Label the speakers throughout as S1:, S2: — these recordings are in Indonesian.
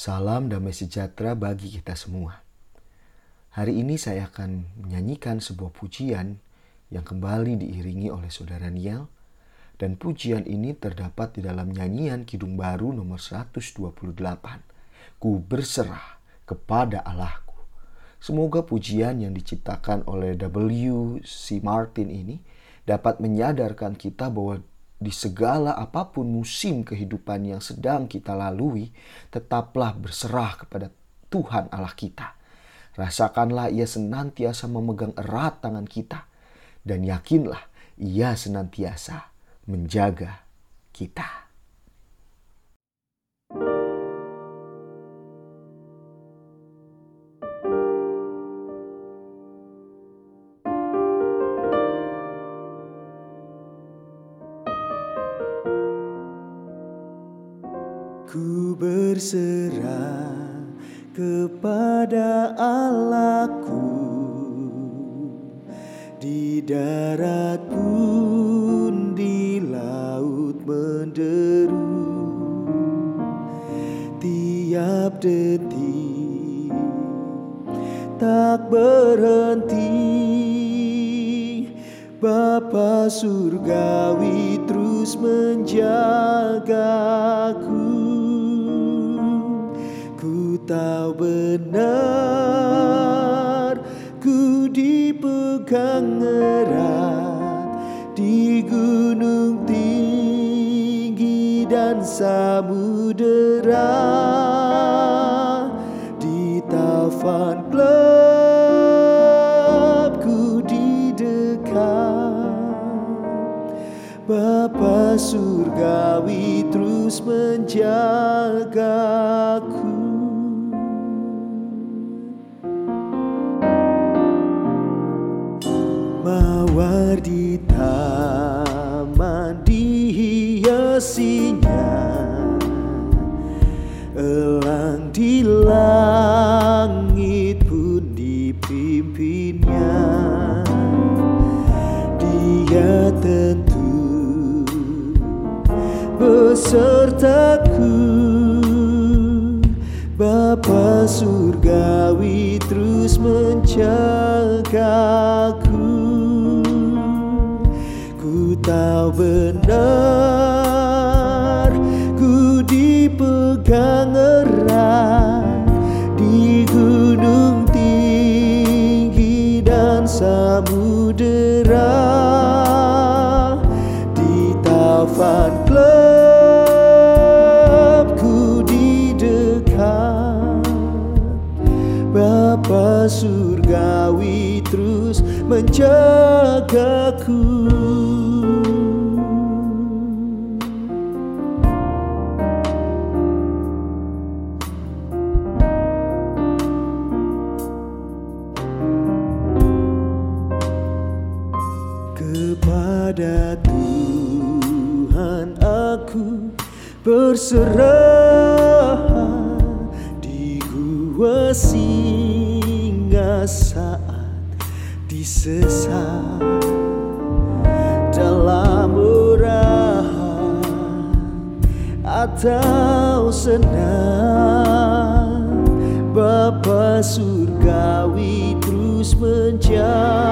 S1: Salam damai sejahtera bagi kita semua. Hari ini saya akan menyanyikan sebuah pujian yang kembali diiringi oleh saudara Niel dan pujian ini terdapat di dalam nyanyian Kidung Baru nomor 128. Ku berserah kepada Allahku. Semoga pujian yang diciptakan oleh W. C. Martin ini dapat menyadarkan kita bahwa di segala apa pun musim kehidupan yang sedang kita lalui, tetaplah berserah kepada Tuhan Allah kita. Rasakanlah ia senantiasa memegang erat tangan kita. Dan yakinlah ia senantiasa menjaga kita.
S2: Ku berserah kepada Allahku. Di darat pun di laut menderu. Tiap detik tak berhenti. Bapa surgawi terus menjagaku tahu benar Ku dipegang erat Di gunung tinggi dan samudera. Di taufan gelap Ku didekat. Bapa surgawi terus menjagaku dihiasinya Elang di langit pun dipimpinnya. Dia tentu besertaku. Bapa surgawi terus menjagaku Ku tahu benar erat Di gunung tinggi dan samudera Di taufan gelap Ku didekat Bapa surgawi terus menjagaku berserah di gua singa saat disesat dalam murahan atau senang. Bapa surgawi terus menjagaku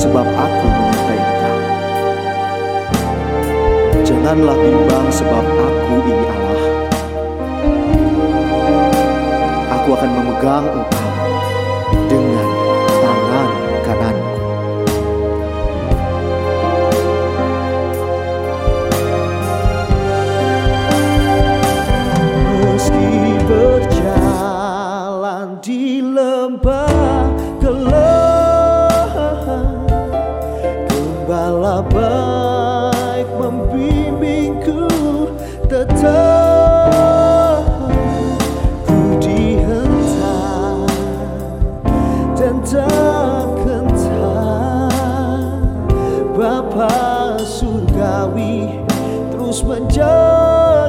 S2: sebab aku menyertai engkau Janganlah bimbang sebab aku ini Allah. Aku akan memegang engkau Bapa surgawi terus menjagaku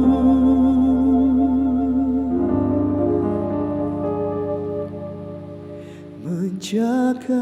S2: menjagaku